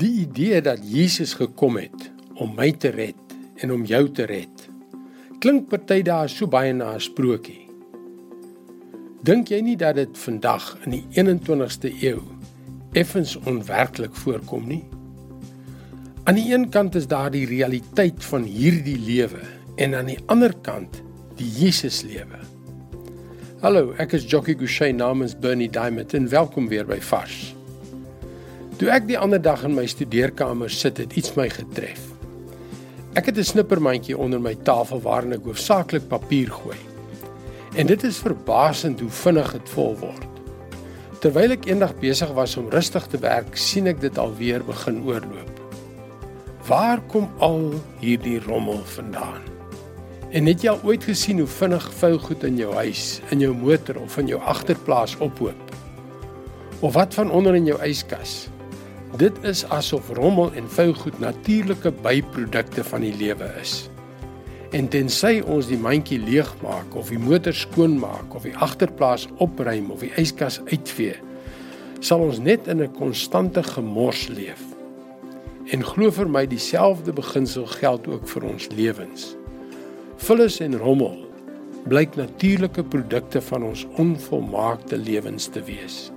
Die idee dat Jesus gekom het om my te red en om jou te red. Klink party daar so baie na 'n sprokie. Dink jy nie dat dit vandag in die 21ste eeu effens onwerklik voorkom nie? Aan die een kant is daar die realiteit van hierdie lewe en aan die ander kant die Jesus lewe. Hallo, ek is Jockey Gouchee namens Bernie Diamond en welkom weer by Vars. Toe ek die ander dag in my studeerkamer sit, het iets my getref. Ek het 'n snippermandjie onder my tafel waarin ek hoofsaaklik papier gooi. En dit is verbasend hoe vinnig dit vol word. Terwyl ek eendag besig was om rustig te werk, sien ek dit alweer begin oorloop. Waar kom al hierdie rommel vandaan? En het jy al ooit gesien hoe vinnig vuilgoed in jou huis, in jou motor of in jou agterplaas ophoop? Of wat van onder in jou yskas? Dit is asof rommel en vuilgoed natuurlike byprodukte van die lewe is. En tensy ons die mandjie leegmaak of die motor skoonmaak of die agterplaas opruim of die yskas uitvee, sal ons net in 'n konstante gemors leef. En glo vir my dieselfde beginsel geld ook vir ons lewens. Vullis en rommel blyk natuurlike produkte van ons onvolmaakte lewens te wees.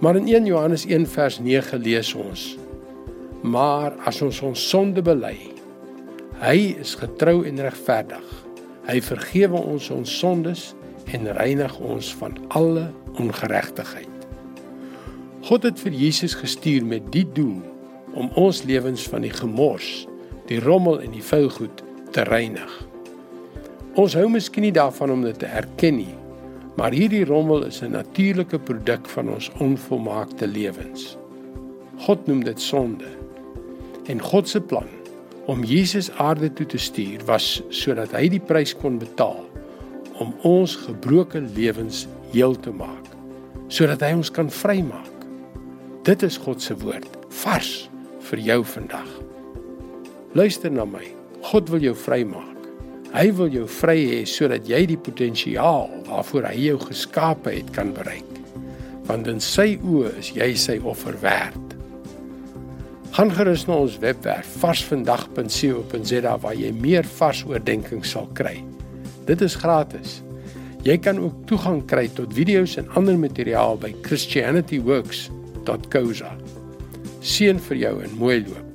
Maar in 1 Johannes 1 vers 9 lees ons: Maar as ons ons sonde bely, hy is getrou en regverdig. Hy vergewe ons ons sondes en reinig ons van alle ongeregtigheid. God het vir Jesus gestuur met die doel om ons lewens van die gemors, die rommel en die vuilgoed te reinig. Ons hou miskien nie daarvan om dit te erken nie, Maar hierdie rommel is 'n natuurlike produk van ons onvolmaakte lewens. God noem dit sonde. En God se plan om Jesus aarde toe te stuur was sodat hy die prys kon betaal om ons gebroke lewens heel te maak, sodat hy ons kan vrymaak. Dit is God se woord, vars vir jou vandag. Luister na my. God wil jou vrymaak. Hy wil jou vry hê sodat jy die potensiaal waarvoor hy jou geskape het kan bereik. Want in sy oë is jy sy offer werd. Gaan gerus na ons webwerf varsvandag.co.za waar jy meer vars oordeenkings sal kry. Dit is gratis. Jy kan ook toegang kry tot video's en ander materiaal by christianityworks.co.za. Seën vir jou en mooi loop.